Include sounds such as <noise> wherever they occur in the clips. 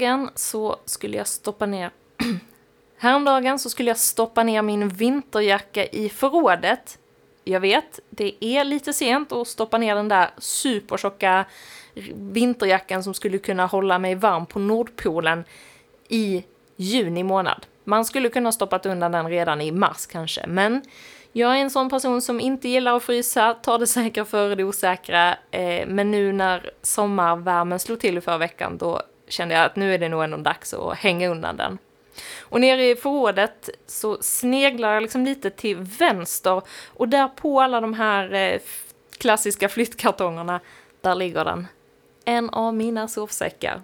häromdagen så skulle jag stoppa ner <clears throat> Häromdagen så skulle jag stoppa ner min vinterjacka i förrådet. Jag vet, det är lite sent att stoppa ner den där supertjocka vinterjackan som skulle kunna hålla mig varm på Nordpolen i juni månad. Man skulle kunna stoppat undan den redan i mars kanske, men jag är en sån person som inte gillar att frysa, tar det säkra före det osäkra, eh, men nu när sommarvärmen slog till förra veckan då kände jag att nu är det nog ändå dags att hänga undan den. Och nere i förrådet så sneglar jag liksom lite till vänster och där på alla de här eh, klassiska flyttkartongerna, där ligger den. En av mina sovsäckar.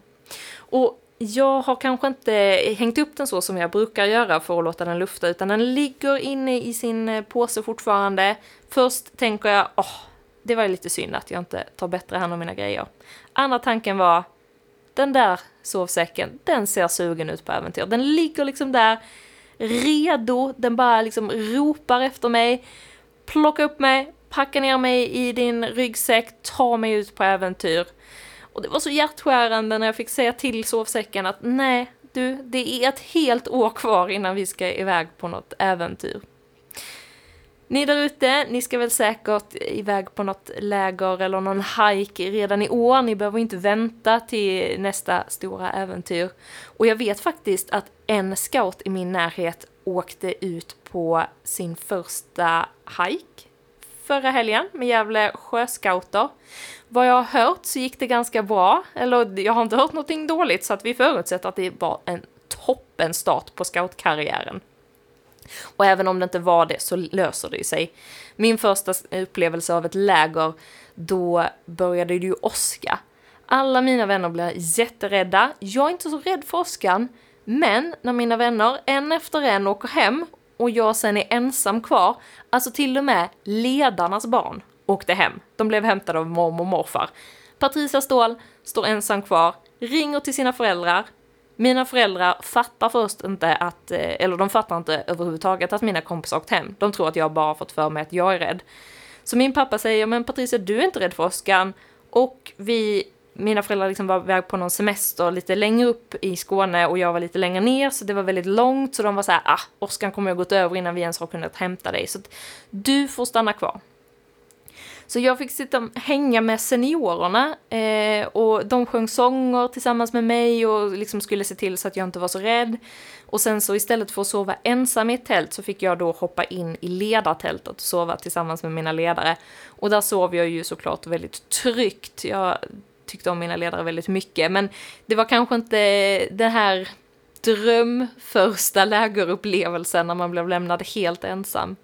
Och jag har kanske inte hängt upp den så som jag brukar göra för att låta den lufta, utan den ligger inne i sin eh, påse fortfarande. Först tänker jag, åh, oh, det var lite synd att jag inte tar bättre hand om mina grejer. Andra tanken var, den där sovsäcken, den ser sugen ut på äventyr. Den ligger liksom där, redo, den bara liksom ropar efter mig. Plocka upp mig, packa ner mig i din ryggsäck, ta mig ut på äventyr. Och det var så hjärtskärande när jag fick säga till sovsäcken att nej, du, det är ett helt år kvar innan vi ska iväg på något äventyr. Ni där ute, ni ska väl säkert iväg på något läger eller någon hike redan i år. Ni behöver inte vänta till nästa stora äventyr. Och jag vet faktiskt att en scout i min närhet åkte ut på sin första hike förra helgen med Gävle sjöscouter. Vad jag har hört så gick det ganska bra, eller jag har inte hört någonting dåligt så att vi förutsätter att det var en toppen start på scoutkarriären. Och även om det inte var det så löser det ju sig. Min första upplevelse av ett läger, då började det ju åska. Alla mina vänner blev jätterädda. Jag är inte så rädd för åskan, men när mina vänner en efter en åker hem och jag sen är ensam kvar, alltså till och med ledarnas barn åkte hem. De blev hämtade av mormor och morfar. Patricia Ståhl står ensam kvar, ringer till sina föräldrar, mina föräldrar fattar först inte att, eh, eller de fattar inte överhuvudtaget att mina kompisar åkt hem. De tror att jag bara fått för mig att jag är rädd. Så min pappa säger, men Patricia du är inte rädd för åskan. Och vi, mina föräldrar liksom var iväg på någon semester lite längre upp i Skåne och jag var lite längre ner så det var väldigt långt så de var så här, ah, åskan kommer jag gått över innan vi ens har kunnat hämta dig så att du får stanna kvar. Så jag fick sitta och hänga med seniorerna eh, och de sjöng sånger tillsammans med mig och liksom skulle se till så att jag inte var så rädd. Och sen så istället för att sova ensam i ett tält så fick jag då hoppa in i ledartältet och sova tillsammans med mina ledare. Och där sov jag ju såklart väldigt tryggt. Jag tyckte om mina ledare väldigt mycket, men det var kanske inte det här dröm första lägerupplevelsen när man blev lämnad helt ensam.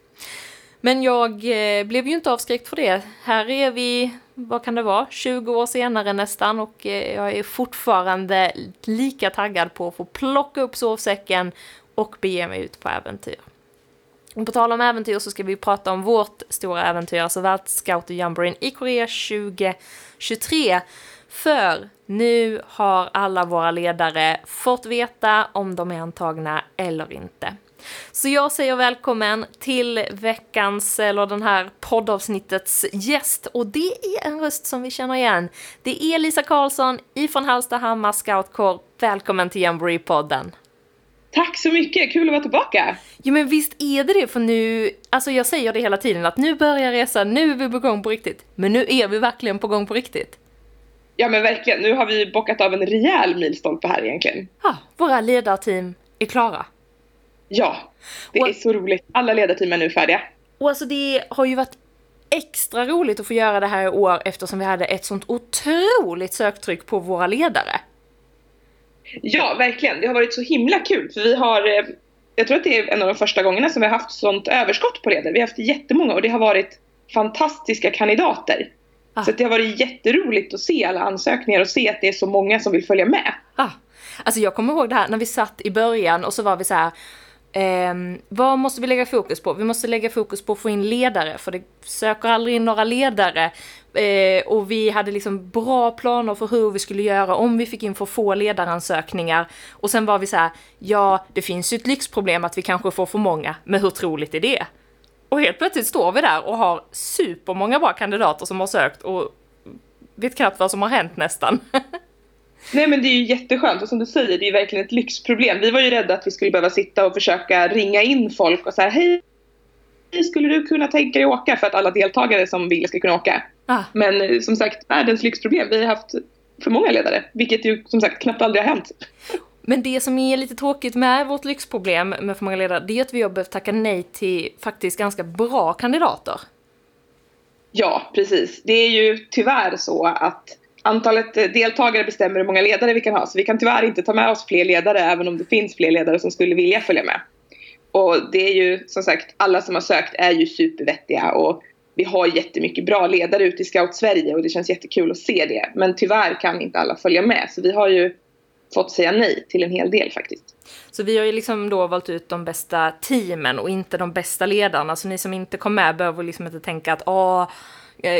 Men jag eh, blev ju inte avskräckt för det. Här är vi, vad kan det vara, 20 år senare nästan och eh, jag är fortfarande lika taggad på att få plocka upp sovsäcken och bege mig ut på äventyr. Och på tal om äventyr så ska vi prata om vårt stora äventyr, alltså Världsscout och Jamboreen i Korea 2023. För nu har alla våra ledare fått veta om de är antagna eller inte. Så jag säger välkommen till veckans, eller den här poddavsnittets gäst. Och det är en röst som vi känner igen. Det är Lisa Karlsson ifrån Hallstahammar Scoutkår. Välkommen till Jamboree-podden. Tack så mycket, kul att vara tillbaka! Jo men visst är det det, för nu, alltså jag säger det hela tiden att nu börjar resan, nu är vi på gång på riktigt. Men nu är vi verkligen på gång på riktigt. Ja men verkligen, nu har vi bockat av en rejäl milstolpe här egentligen. Ja, våra ledarteam är klara. Ja, det och, är så roligt. Alla ledarteam är nu färdiga. Och alltså det har ju varit extra roligt att få göra det här i år eftersom vi hade ett sånt otroligt söktryck på våra ledare. Ja, verkligen. Det har varit så himla kul för vi har eh, jag tror att det är en av de första gångerna som vi har haft sånt överskott på ledare. Vi har haft jättemånga och det har varit fantastiska kandidater. Ah. Så det har varit jätteroligt att se alla ansökningar och se att det är så många som vill följa med. Ah. Alltså jag kommer ihåg det här när vi satt i början och så var vi så här Eh, vad måste vi lägga fokus på? Vi måste lägga fokus på att få in ledare, för det söker aldrig in några ledare. Eh, och vi hade liksom bra planer för hur vi skulle göra om vi fick in för få ledaransökningar. Och sen var vi så här, ja, det finns ju ett lyxproblem att vi kanske får för många, men hur troligt är det? Och helt plötsligt står vi där och har supermånga bra kandidater som har sökt och vet knappt vad som har hänt nästan. <laughs> Nej men det är ju jätteskönt och som du säger det är verkligen ett lyxproblem. Vi var ju rädda att vi skulle behöva sitta och försöka ringa in folk och säga hej skulle du kunna tänka dig åka för att alla deltagare som vill ska kunna åka. Ah. Men eh, som sagt, världens lyxproblem. Vi har haft för många ledare, vilket ju som sagt knappt aldrig har hänt. Men det som är lite tråkigt med vårt lyxproblem med för många ledare, det är att vi har behövt tacka nej till faktiskt ganska bra kandidater. Ja, precis. Det är ju tyvärr så att antalet eh, deltagare bestämmer hur många ledare vi kan ha. Så vi kan tyvärr inte ta med oss fler ledare även om det finns fler ledare som skulle vilja följa med. Och det är ju som sagt, alla som har sökt är ju supervettiga och vi har jättemycket bra ledare ute i Scout Sverige och det känns jättekul att se det. Men tyvärr kan inte alla följa med så vi har ju fått säga nej till en hel del faktiskt. Så vi har ju liksom då valt ut de bästa teamen och inte de bästa ledarna. Så ni som inte kom med behöver liksom inte tänka att åh,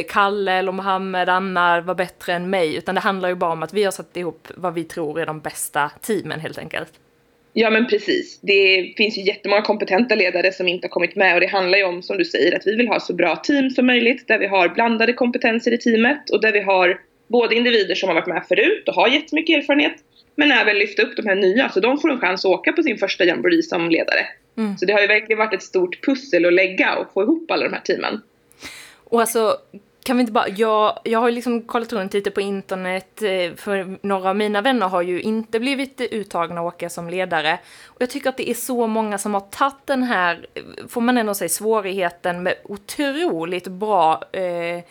Kalle eller Mohammed, Anna var bättre än mig. Utan det handlar ju bara om att vi har satt ihop vad vi tror är de bästa teamen helt enkelt. Ja men precis. Det finns ju jättemånga kompetenta ledare som inte har kommit med och det handlar ju om som du säger att vi vill ha så bra team som möjligt där vi har blandade kompetenser i teamet och där vi har både individer som har varit med förut och har jättemycket erfarenhet men även lyfta upp de här nya så de får en chans att åka på sin första jamboree som ledare. Mm. Så det har ju verkligen varit ett stort pussel att lägga och få ihop alla de här teamen. Och alltså kan vi inte bara, jag, jag har liksom kollat runt lite på internet, eh, för några av mina vänner har ju inte blivit uttagna att åka som ledare. Och jag tycker att det är så många som har tagit den här, eh, får man ändå säga, svårigheten med otroligt bra eh,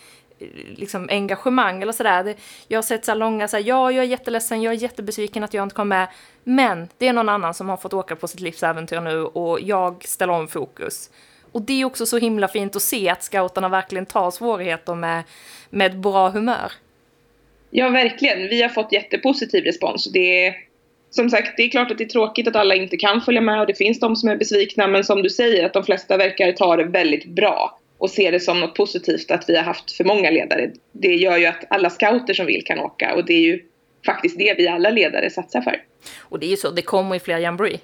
liksom engagemang eller sådär. Jag har sett så långa så här, ja, jag är jätteledsen, jag är jättebesviken att jag inte kom med. Men det är någon annan som har fått åka på sitt livsäventyr nu och jag ställer om fokus. Och det är också så himla fint att se att scouterna verkligen tar svårigheter med, med bra humör. Ja, verkligen. Vi har fått jättepositiv respons. Det är, som sagt, det är klart att det är tråkigt att alla inte kan följa med och det finns de som är besvikna, men som du säger, att de flesta verkar ta det väldigt bra och ser det som något positivt att vi har haft för många ledare. Det gör ju att alla scouter som vill kan åka och det är ju faktiskt det vi alla ledare satsar för. Och det är ju så, det kommer ju fler jamboree.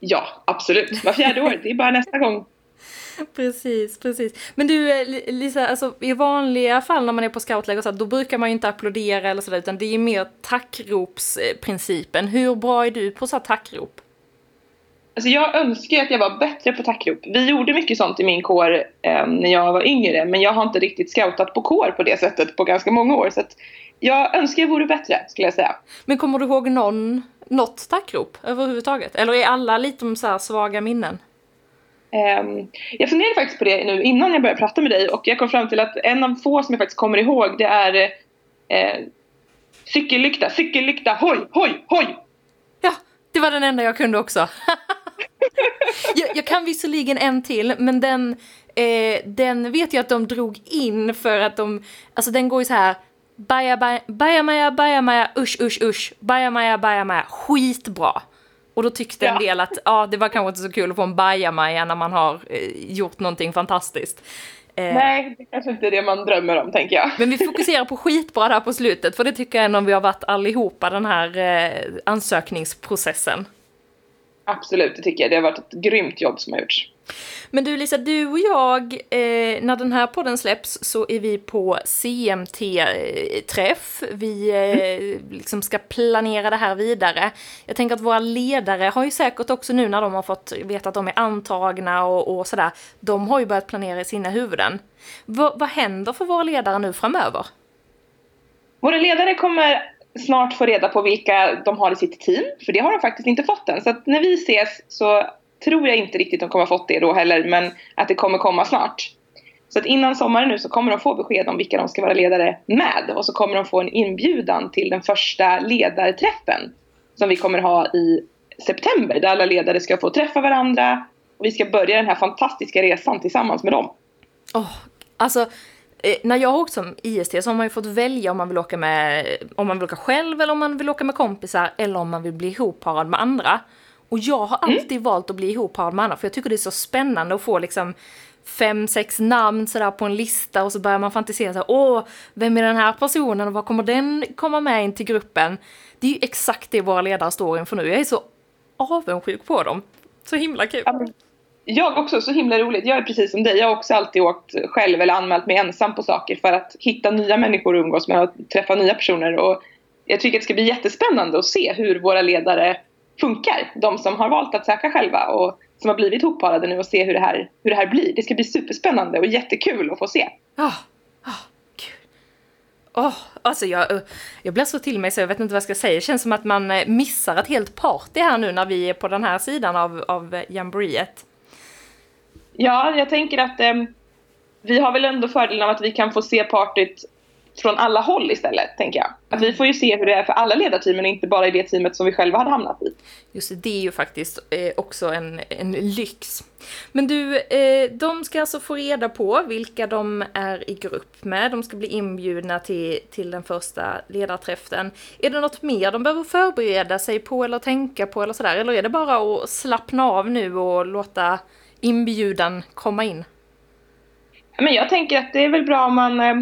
Ja, absolut. Var fjärde år. Det är bara nästa gång <laughs> precis, precis. Men du eh, Lisa, alltså, i vanliga fall när man är på scoutläger så då brukar man ju inte applådera eller sådär utan det är mer tackropsprincipen. Hur bra är du på så tackrop? Alltså jag önskar att jag var bättre på tackrop. Vi gjorde mycket sånt i min kår eh, när jag var yngre men jag har inte riktigt scoutat på kår på det sättet på ganska många år. Så jag önskar jag vore bättre skulle jag säga. Men kommer du ihåg någon, något tackrop överhuvudtaget? Eller är alla lite så svaga minnen? Um, jag funderade faktiskt på det nu innan jag började prata med dig och jag kom fram till att en av få som jag faktiskt kommer ihåg det är eh, cykellykta, cykellykta, hoj, hoj, hoj! Ja, det var den enda jag kunde också. <laughs> jag, jag, kan visserligen en till, men den, eh, den vet jag att de drog in för att de, alltså den går ju så här Baja, baja, baja, maja, baja, maja, usch, usch, usch, baja, maja, baja, maja, skitbra. Och då tyckte ja. en del att ja, det var kanske inte så kul att få en bajamaja när man har eh, gjort någonting fantastiskt. Eh, Nej, det kanske inte är det man drömmer om tänker jag. Men vi fokuserar på skitbra där på slutet, för det tycker jag ändå vi har varit allihopa den här eh, ansökningsprocessen. Absolut, det tycker jag. Det har varit ett grymt jobb som har gjorts. Men du Lisa, du och jag, eh, när den här podden släpps så är vi på CMT-träff. Vi eh, liksom ska planera det här vidare. Jag tänker att våra ledare har ju säkert också nu när de har fått veta att de är antagna och, och sådär, de har ju börjat planera i sina huvuden. V vad händer för våra ledare nu framöver? Våra ledare kommer snart få reda på vilka de har i sitt team, för det har de faktiskt inte fått än. Så att när vi ses så tror jag inte riktigt de kommer ha fått det då heller, men att det kommer komma snart. Så att innan sommaren nu så kommer de få besked om vilka de ska vara ledare med och så kommer de få en inbjudan till den första ledarträffen som vi kommer ha i september där alla ledare ska få träffa varandra och vi ska börja den här fantastiska resan tillsammans med dem. Oh, alltså, eh, när jag har åkt som IST så har man ju fått välja om man vill åka med, om man vill åka själv eller om man vill åka med kompisar eller om man vill bli ihopparad med andra. Och jag har alltid mm. valt att bli ihopparad med andra för jag tycker det är så spännande att få liksom fem, sex namn sådär på en lista och så börjar man fantisera så här, åh, vem är den här personen och vad kommer den komma med in till gruppen? Det är ju exakt det våra ledare står inför nu. Jag är så avundsjuk på dem. Så himla kul. Jag också, så himla roligt. Jag är precis som dig. Jag har också alltid åkt själv eller anmält mig ensam på saker för att hitta nya människor att umgås med och träffa nya personer. Och jag tycker att det ska bli jättespännande att se hur våra ledare funkar. De som har valt att söka själva och som har blivit hopparade nu och se hur det här, hur det här blir. Det ska bli superspännande och jättekul att få se. Ja, oh, oh, kul. Oh, alltså jag, jag blir så till mig så jag vet inte vad jag ska säga. Det känns som att man eh, missar ett helt party här nu när vi är på den här sidan av, av jamboreet. Ja, jag tänker att eh, vi har väl ändå fördelen av att vi kan få se partyt från alla håll istället, tänker jag. Att vi får ju se hur det är för alla ledarteamen och inte bara i det teamet som vi själva hade hamnat i. Just det, det är ju faktiskt eh, också en, en lyx. Men du, eh, de ska alltså få reda på vilka de är i grupp med. De ska bli inbjudna till, till den första ledarträffen. Är det något mer de behöver förbereda sig på eller tänka på eller sådär? Eller är det bara att slappna av nu och låta inbjudan komma in? Men jag tänker att det är väl bra om man eh,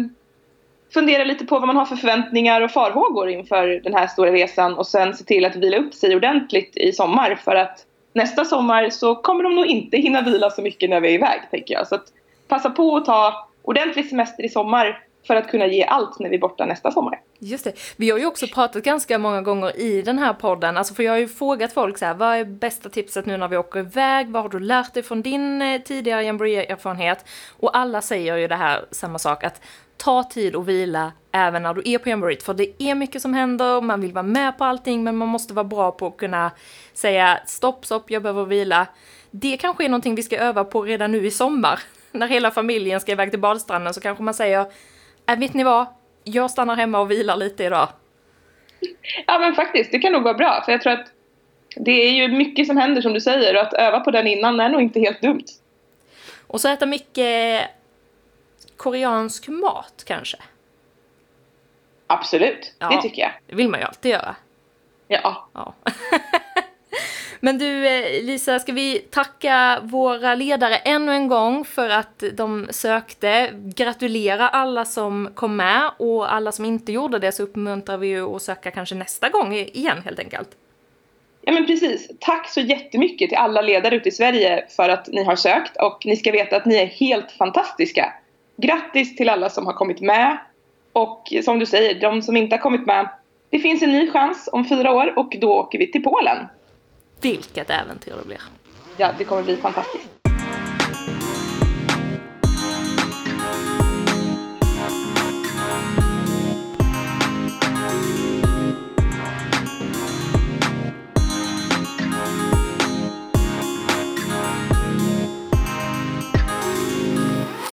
fundera lite på vad man har för förväntningar och farhågor inför den här stora resan och sen se till att vila upp sig ordentligt i sommar för att nästa sommar så kommer de nog inte hinna vila så mycket när vi är iväg tänker jag. Så att passa på att ta ordentlig semester i sommar för att kunna ge allt när vi är borta nästa sommar. Just det. Vi har ju också pratat ganska många gånger i den här podden, alltså för jag har ju frågat folk så här, vad är bästa tipset nu när vi åker iväg? Vad har du lärt dig från din eh, tidigare jamboree-erfarenhet? Och alla säger ju det här, samma sak, att ta tid och vila även när du är på jamboreet, för det är mycket som händer, man vill vara med på allting, men man måste vara bra på att kunna säga stopp, stopp, jag behöver vila. Det kanske är någonting vi ska öva på redan nu i sommar. <laughs> När hela familjen ska iväg till badstranden så kanske man säger, äh, vet ni vad, jag stannar hemma och vilar lite idag. Ja men faktiskt, det kan nog vara bra, för jag tror att det är ju mycket som händer som du säger och att öva på den innan är nog inte helt dumt. Och så äta mycket koreansk mat kanske? Absolut, ja, det tycker jag. Det vill man ju alltid göra. Ja. ja. <laughs> Men du eh, Lisa, ska vi tacka våra ledare ännu en gång för att de sökte. Gratulera alla som kom med och alla som inte gjorde det så uppmuntrar vi ju att söka kanske nästa gång igen helt enkelt. Ja men precis. Tack så jättemycket till alla ledare ute i Sverige för att ni har sökt och ni ska veta att ni är helt fantastiska grattis till alla som har kommit med. Och som du säger, de som inte har kommit med, det finns en ny chans om fyra år och då åker vi till Polen. Vilket äventyr det blir. Ja, det kommer bli fantastiskt.